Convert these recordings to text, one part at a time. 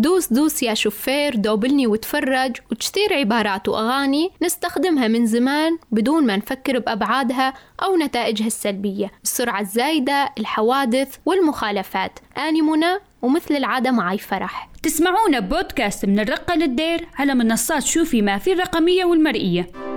دوس دوس يا شفير دوبلني وتفرج وكثير عبارات وأغاني نستخدمها من زمان بدون ما نفكر بأبعادها أو نتائجها السلبية السرعة الزايدة الحوادث والمخالفات. آني منى ومثل العادة معي فرح. تسمعونا بودكاست من الرقة للدير على منصات شوفي ما في الرقمية والمرئية.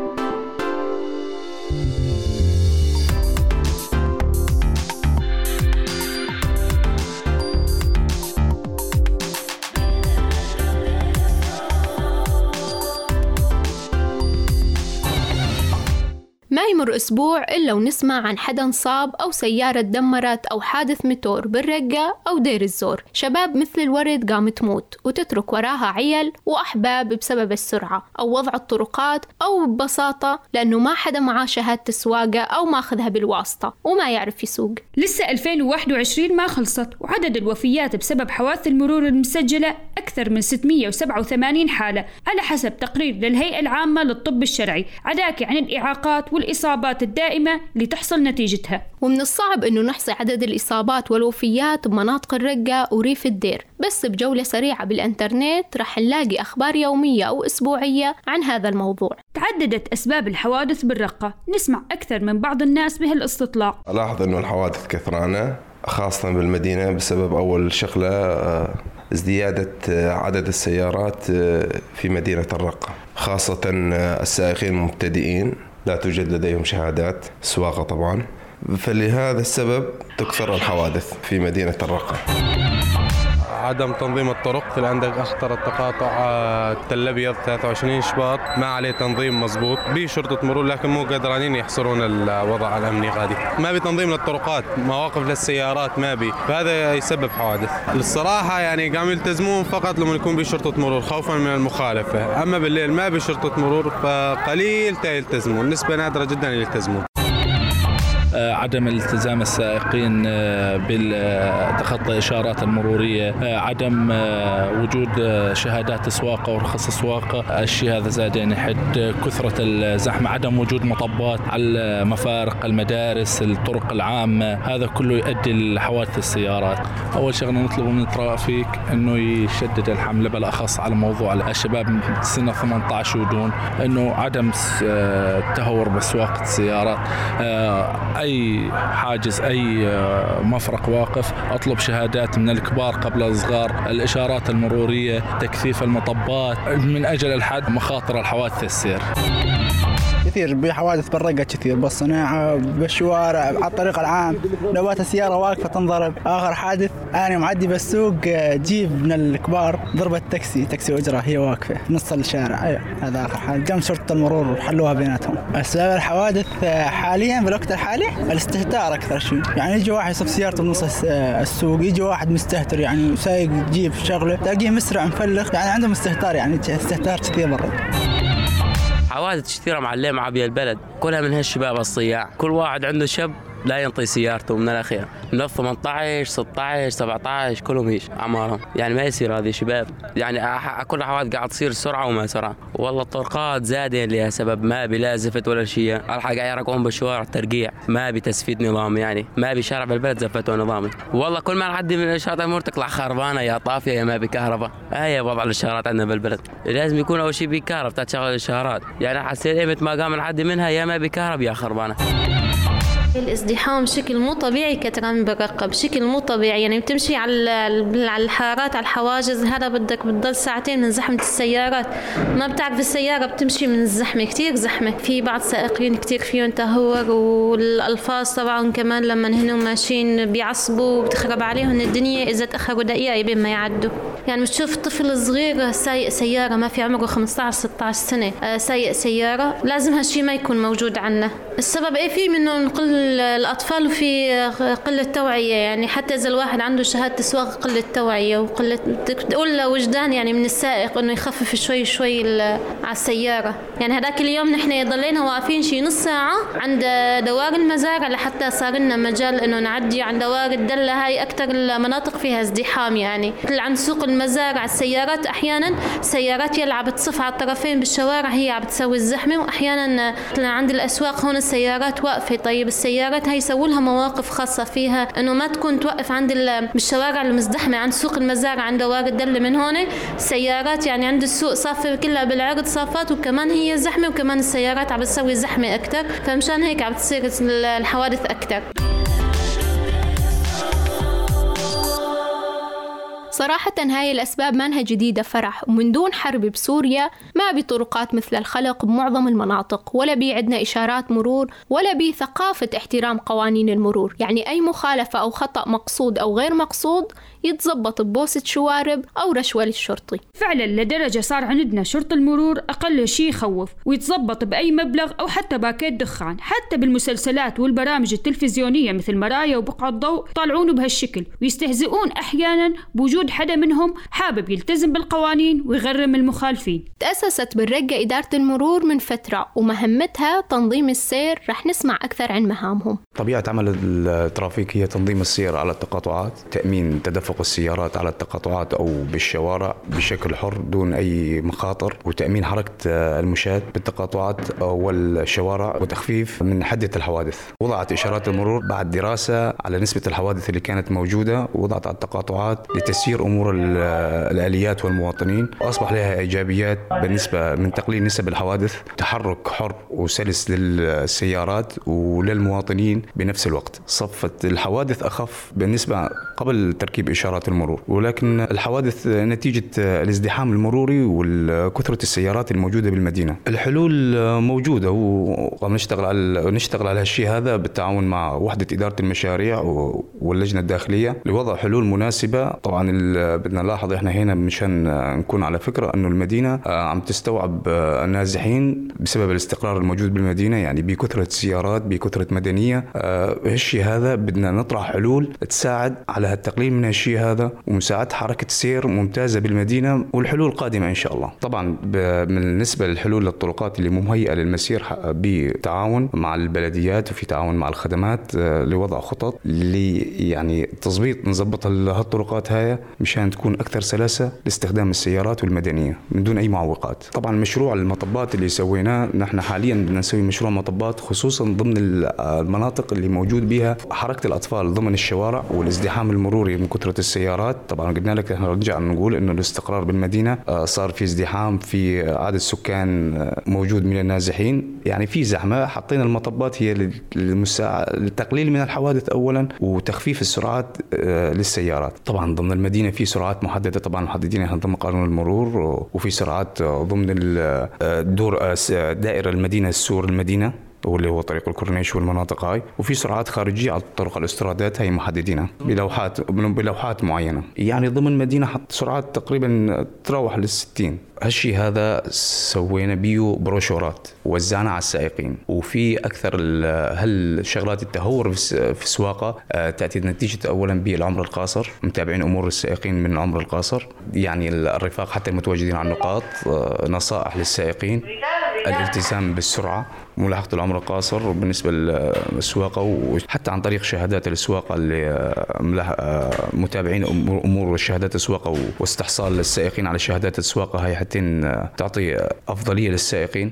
يمر أسبوع إلا ونسمع عن حدا انصاب أو سيارة دمرت أو حادث متور بالرقة أو دير الزور. شباب مثل الورد قام تموت وتترك وراها عيل وأحباب بسبب السرعة أو وضع الطرقات أو ببساطة لأنه ما حدا معاه شهادة السواقة أو ماخذها بالواسطة وما يعرف يسوق. لسه 2021 ما خلصت وعدد الوفيات بسبب حوادث المرور المسجلة أكثر من 687 حالة على حسب تقرير للهيئة العامة للطب الشرعي. عداك عن الإعاقات والإصابات الدائمة اللي تحصل نتيجتها. ومن الصعب أنه نحصي عدد الإصابات والوفيات بمناطق الرقة وريف الدير بس بجولة سريعة بالإنترنت رح نلاقي أخبار يومية أو أسبوعية عن هذا الموضوع. تعددت أسباب الحوادث بالرقة. نسمع أكثر من بعض الناس بهالاستطلاع. ألاحظ أنه الحوادث كثرانة خاصة بالمدينة بسبب أول شغلة آه، ازديادة آه، عدد السيارات آه، في مدينة الرقة خاصة السائقين المبتدئين. لا توجد لديهم شهادات سواقة طبعا. فلهذا السبب تكثر الحوادث في مدينة الرقة عدم تنظيم الطرق في عندك أخطر التقاطع آه، تل الابيض 23 شباط. ما عليه تنظيم مضبوط. به شرطه مرور لكن مو قادرين يحصرون الوضع الأمني غادي. ما بتنظيم للطرقات مواقف للسيارات ما بي. فهذا يسبب حوادث. الصراحة يعني قاموا يلتزمون فقط لما يكون بشرطة مرور خوفا من المخالفة. أما بالليل ما بشرطة مرور فقليل يلتزمون. نسبة نادرة جدا يلتزمون. آه، عدم التزام السائقين آه، بالتخطي الاشارات المرورية آه، عدم وجود شهادات سواقه ورخص سواقه الشيء هذا زاد يعني حد كثرة الزحمة عدم وجود مطبات على مفارق المدارس الطرق العامة. هذا كله يؤدي لحوادث السيارات. أول شغله نطلب من الترافيك إنه يشدد الحملة بالاخص على موضوع الشباب من سنه 18 ودون إنه عدم التهور بسواقة السيارات. أي حاجز أي آه، مفرق واقف أطلب شهادات من الكبار قبل الصغار الإشارات المرورية تكثيف المطبات من أجل الحد مخاطر الحوادث السير كثير بحوادث بالرقة كثير. بالصناعة بالشوارع على الطريق العام نوات السيارة واقفة تنضرب. آخر حادث أنا معدي بالسوق جيب من الكبار ضربت تاكسي. تاكسي أجرة هي واقفة في نص الشارع. أيوة هذا آخر حادث. قام شرطة المرور وحلوها بيناتهم. أسباب الحوادث حاليا بالوقت الحالي الاستهتار أكثر شيء يعني يجي واحد يصف سيارته بنص السوق يجي واحد مستهتر يعني سايق جيب شغلة تلاقيه مسرع مفلخ. يعني عنده استهتار يعني استهتار كثير برا حوادث كثيرة معلمة مع البلد. كلها من هالشباب الصياع. كل واحد عنده شاب لا ينطي سيارته من الأخير. من 18 16 17 كلهم هيش أعمارهم. يعني ما يصير هذه شباب. يعني كل حوادث قاعد تصير سرعة وما سرعة. والله الطرقات زادين لها سبب. ما بلا زفت ولا شيء. الحق يرقون بالشوارع ترقيع ما بتسفيد نظام يعني. ما بشارع بالبلد زفتوا نظامي. والله كل ما حد من الاشارات الأمور تطلع خربانة يا طافية يا ما بكهرباء هي وضع الاشارات عندنا بالبلد. لازم يكون أول شيء بكهرباء تشغل الإشارات. يعني حسيت إيمت ما قام الحد منها يا ما بكهرباء يا خربانة. الازدحام بشكل مو طبيعي كتران برقة بشكل مو طبيعي. يعني بتمشي على على الحارات على الحواجز هذا بدك بتضل ساعتين من زحمة السيارات. ما بتعرف السيارة بتمشي من الزحمة كتير زحمة. في بعض سائقين كتير فيهم تهور والألفاظ طبعا كمان لما هن ماشيين بيعصبوا وبتخرب عليهم الدنيا إذا تأخروا دقيقة يبين ما يعدوا. يعني بتشوف طفل صغير سايق سيارة ما في عمره 15 16 سنة آه، سايق سيارة. لازم هالشي ما يكون موجود عنا. السبب إيه؟ في منه نقل الأطفال في قلة توعية يعني حتى إذا الواحد عنده شهادة سواقة قلة توعية وقلة تقول له وجدان يعني من السائق إنه يخفف شوي شوي على السيارة. يعني هذاك اليوم نحن ضلينا واقفين شي نص ساعة عند دوار المزارع لحتى صار لنا مجال إنه نعدي عند دوار الدلة. هاي أكثر المناطق فيها ازدحام يعني. عند سوق المزارع السيارات أحيانا سيارات يلي عم بتصف على الطرفين بالشوارع هي عم بتسوي الزحمة. وأحيانا عند الأسواق هون السيارات واقفة. طيب السيارات هاي يسووا لها مواقف خاصة فيها إنه ما تكون توقف عند بالشوارع المزدحمة عند سوق المزارع عند دوار الدلة من هون. السيارات يعني عند السوق صافة كلها بالعرض صافات وكمان هي زحمة وكمان السيارات عم بتسوي زحمة أكثر فمشان هيك عم تصير الحوادث أكثر صراحة هاي الأسباب مانها جديدة فرح. ومن دون حرب بسوريا ما طرقات مثل الخلق بمعظم المناطق ولا بي عندنا إشارات مرور ولا بي ثقافة احترام قوانين المرور. يعني أي مخالفة أو خطأ مقصود أو غير مقصود يتزبط ببوسة شوارب أو رشوة للشرطي. فعلا لدرجة صار عندنا شرطي المرور أقل شيء يخوف ويتزبط بأي مبلغ أو حتى باكيت دخان. حتى بالمسلسلات والبرامج التلفزيونية مثل مرايا وبقعة ضوء طالعونه بهالشكل ويستهزئون أحيانا بوجود حدا منهم حابب يلتزم بالقوانين ويغرم المخالفين. تأسست بالرقة إدارة المرور من فترة ومهمتها تنظيم السير. رح نسمع أكثر عن مهامهم. طبيعة عمل الترافيك هي تنظيم السير على التقاطعات تأمين تدفق السيارات على التقاطعات أو بالشوارع بشكل حر دون أي مخاطر وتأمين حركة المشاة بالتقاطعات والشوارع وتخفيف من حدة الحوادث. وضعت إشارات المرور بعد دراسة على نسبة الحوادث اللي كانت موجودة. وضعت على التقاطعات لتسيير أمور الآليات والمواطنين. وأصبح لها إيجابيات بالنسبة من تقليل نسب الحوادث تحرك حر وسلس للسيارات وللمواطنين بنفس الوقت. صفت الحوادث أخف بالنسبة قبل تركيب إشارات المرور. ولكن الحوادث نتيجة الازدحام المروري وكثرة السيارات الموجودة بالمدينة. الحلول موجودة ونشتغل على نشتغل على هالشيء هذا بالتعاون مع وحدة إدارة المشاريع واللجنة الداخلية. لوضع حلول مناسبة. طبعا بدنا نلاحظ إحنا هنا مشان نكون على فكرة إنه المدينة عم تستوعب النازحين بسبب الاستقرار الموجود بالمدينة يعني بكثرة سيارات بكثرة مدنية. هالشيء هذا بدنا نطرح حلول تساعد على التقليل من هالشيء هذا ومساعدة حركة سير ممتازة بالمدينة والحلول قادمة إن شاء الله. طبعا بالنسبة للحلول للطرقات اللي مهيئة للمسير بتعاون مع البلديات وفي تعاون مع الخدمات لوضع خطط اللي يعني تظبيط نظبط هالطرقات هاي مشان تكون أكثر سلاسة لاستخدام السيارات والمدنية من دون أي معوقات. طبعا مشروع المطبات اللي سويناه نحن حاليا بدنا نسوي مشروع مطبات خصوصا ضمن المناطق اللي موجود بها حركة الأطفال ضمن الشوارع والازدحام المروري من كثرة السيارات. طبعا قلنا لك إحنا رجع نقول إنه الاستقرار بالمدينة صار في ازدحام في عدد سكان موجود من النازحين. يعني في زحمة حطينا المطبات هي للتقليل من الحوادث أولا وتخفيف السرعات للسيارات. طبعا ضمن المدينة في سرعات محددة طبعا محددين ضمن قانون المرور وفي سرعات ضمن الدور دائرة المدينة السور المدينة. واللي هو طريق الكورنيش والمناطق هاي. وفي سرعات خارجية على طرق الاسترادات هي محددينها بلوحات بلوحات معينة. يعني ضمن مدينة حط سرعات تقريبا تروح لل 60 هالشيء هذا سوينا بيه بروشورات وزعنا على السائقين. وفي أكثر هالشغلات التهور في السواقة تأتي نتيجة اولا بالعمر القاصر. متابعين أمور السائقين من العمر القاصر. يعني الرفاق حتى المتواجدين على النقاط نصائح للسائقين. الالتزام بالسرعة. ملاحظه العمر القاصر بالنسبة للسواقة وحتى عن طريق شهادات السواقة اللي متابعين أمور شهادات السواقة واستحصال السائقين على شهادات السواقة هاي حتى تعطي أفضلية للسائقين.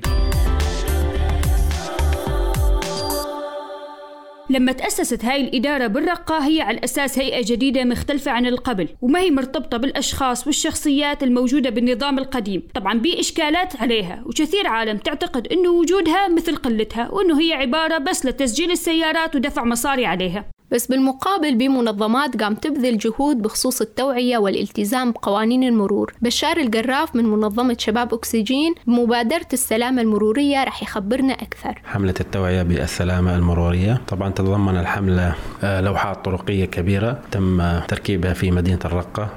لما تأسست هاي الإدارة بالرقة هي على أساس هيئة جديدة مختلفة عن القبل وما هي مرتبطة بالأشخاص والشخصيات الموجودة بالنظام القديم. طبعا بإشكالات عليها وكثير عالم تعتقد أنه وجودها مثل قلتها وأنه هي عبارة بس لتسجيل السيارات ودفع مصاري عليها. بس بالمقابل بمنظمات قام تبذل جهود بخصوص التوعية والالتزام بقوانين المرور. بشار القراف من منظمة شباب أكسجين بمبادرة السلامة المرورية رح يخبرنا أكثر. حملة التوعية بالسلامة المرورية. طبعا تتضمن الحملة لوحات طرقية كبيرة تم تركيبها في مدينة الرقة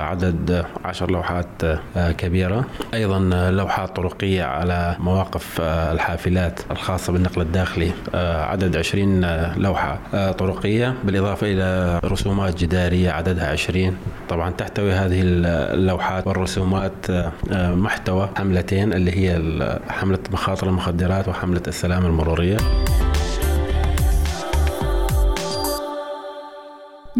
عدد عشر لوحات كبيرة. أيضا لوحات طرقية على مواقف الحافلات الخاصة بالنقل الداخلي عدد عشرين لوحة طرقية. ورقية بالإضافة إلى رسومات جدارية عددها 20 طبعا تحتوي هذه اللوحات والرسومات آه، محتوى حملتين اللي هي حملة مخاطر المخدرات وحملة السلامة المرورية.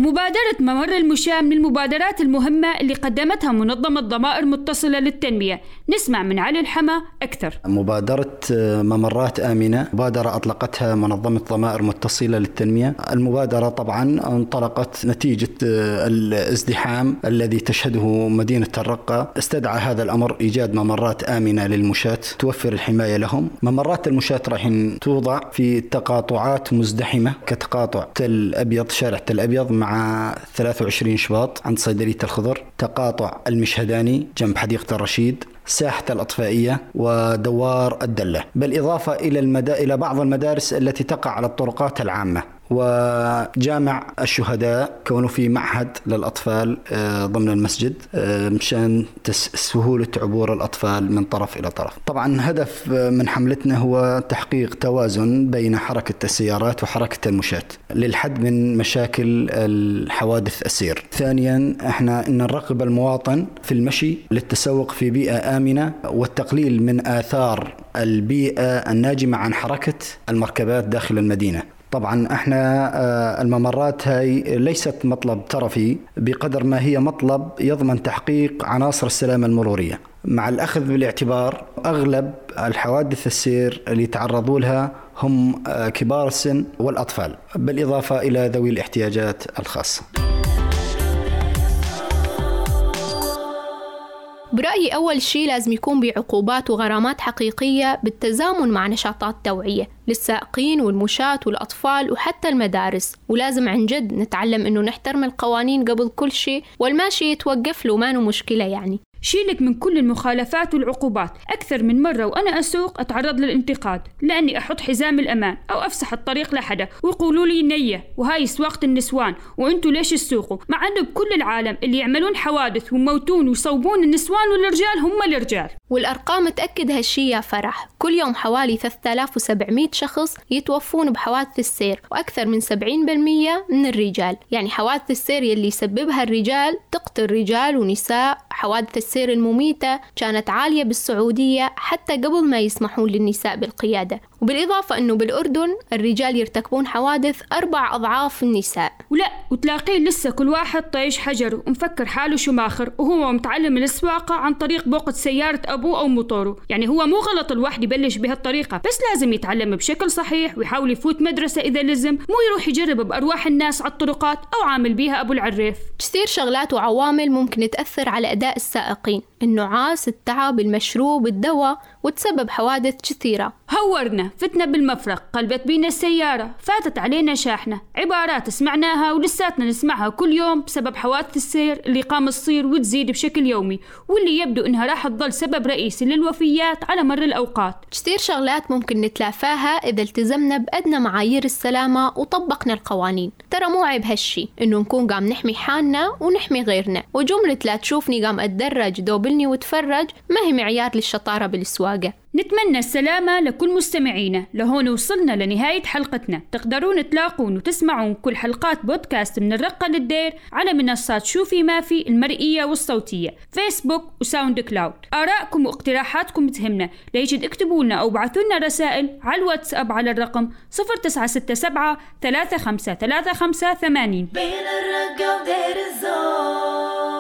مبادرة ممر المشاة من المبادرات المهمة اللي قدمتها منظمة ضمائر متصلة للتنمية. نسمع من علي الحما أكثر. مبادرة آه، ممرات آمنة. مبادرة أطلقتها منظمة ضمائر متصلة للتنمية. المبادرة طبعا انطلقت نتيجة آه، الازدحام الذي تشهده مدينة الرقة. استدعى هذا الأمر إيجاد ممرات آمنة للمشاة توفر الحماية لهم. ممرات المشاة راح توضع في تقاطعات مزدحمة كتقاطع تل أبيض شارع تل أبيض مع 23 شباط عند صيدلية الخضر تقاطع المشهداني جنب حديقة الرشيد ساحة الأطفائية ودوار الدلة بالإضافة إلى المدى إلى بعض المدارس التي تقع على الطرقات العامة. وجامع الشهداء كونه في معهد للأطفال آه، ضمن المسجد آه، مشان سهولة عبور الأطفال من طرف إلى طرف. طبعا هدف آه، من حملتنا هو تحقيق توازن بين حركة السيارات وحركة المشاة للحد من مشاكل الحوادث السير. ثانيا إحنا نراقب المواطن في المشي للتسوق في بيئة آمنة والتقليل من آثار البيئة الناجمة عن حركة المركبات داخل المدينة. طبعا إحنا آه، الممرات هاي ليست مطلب ترفي بقدر ما هي مطلب يضمن تحقيق عناصر السلامة المرورية. مع الأخذ بالاعتبار أغلب الحوادث السير اللي يتعرضوا لها هم آه، كبار السن والأطفال بالإضافة إلى ذوي الاحتياجات الخاصة. برأيي أول شيء لازم يكون بعقوبات وغرامات حقيقية بالتزامن مع نشاطات توعية للسائقين والمشاة والأطفال وحتى المدارس. ولازم عن جد نتعلم إنه نحترم القوانين قبل كل شيء والماشي يتوقف له ما مشكلة يعني. شيلك من كل المخالفات والعقوبات. أكثر من مرة وأنا أسوق أتعرض للانتقاد لأني أحط حزام الأمان أو أفسح الطريق لحدا ويقولوا لي نية وهاي سواقة النسوان وأنتوا ليش تسوقوا؟ مع أنه بكل العالم اللي يعملون حوادث ويموتون ويصوبون النسوان والرجال هم الرجال. والأرقام تأكد هالشي يا فرح. كل يوم حوالي 3700 شخص يتوفون بحوادث السير وأكثر من 70% من الرجال. يعني حوادث السير يلي يسببها الرجال تقتل رجال ونساء حوادث السير المميتة كانت عالية بالسعودية حتى قبل ما يسمحون للنساء بالقيادة. وبالإضافة أنه بالأردن الرجال يرتكبون حوادث أربع أضعاف النساء. ولا وتلاقيه لسه كل واحد طيش حجره ومفكر حاله شماخر وهو متعلم السواقة عن طريق بوقة سيارة أبوه أو موتوره. يعني هو مو غلط الواحد يبلش بهالطريقة بس لازم يتعلم بشكل صحيح ويحاول يفوت مدرسة إذا لزم مو يروح يجرب بأرواح الناس على الطرقات أو عامل بيها أبو العريف. كثير شغلات وعوامل ممكن تأثر على أداء السائقين. النعاس التعب المشروب الدواء وتسبب حوادث كثيرة. هورنا فتنا بالمفرق قلبت بينا السيارة فاتت علينا شاحنة. عبارات سمعناها ولساتنا نسمعها كل يوم بسبب حوادث السير اللي قام تصير وتزيد بشكل يومي واللي يبدو إنها راح تظل سبب رئيسي للوفيات على مر الأوقات. كثير شغلات ممكن نتلافاها إذا التزمنا بأدنى معايير السلامة وطبقنا القوانين. ترى مو عيب هالشي إنه نكون قام نحمي حالنا ونحمي غيرنا. وجملة لا تشوفني قام أتدرج دوبلني وتفرج ما هي معيار للشطارة بالسواقة. نتمنى السلامة لكل مستمعينا. لهون وصلنا لنهاية حلقتنا. تقدرون تلاقون وتسمعون كل حلقات بودكاست من الرقة للدير على منصات شوفي ما في المرئية والصوتية. فيسبوك وساوند كلاود. آرائكم واقتراحاتكم تهمنا. ليجد اكتبوا لنا أو بعثوا لنا رسائل على الواتساب على الرقم 0967 3535 بين الرقة ودير الزور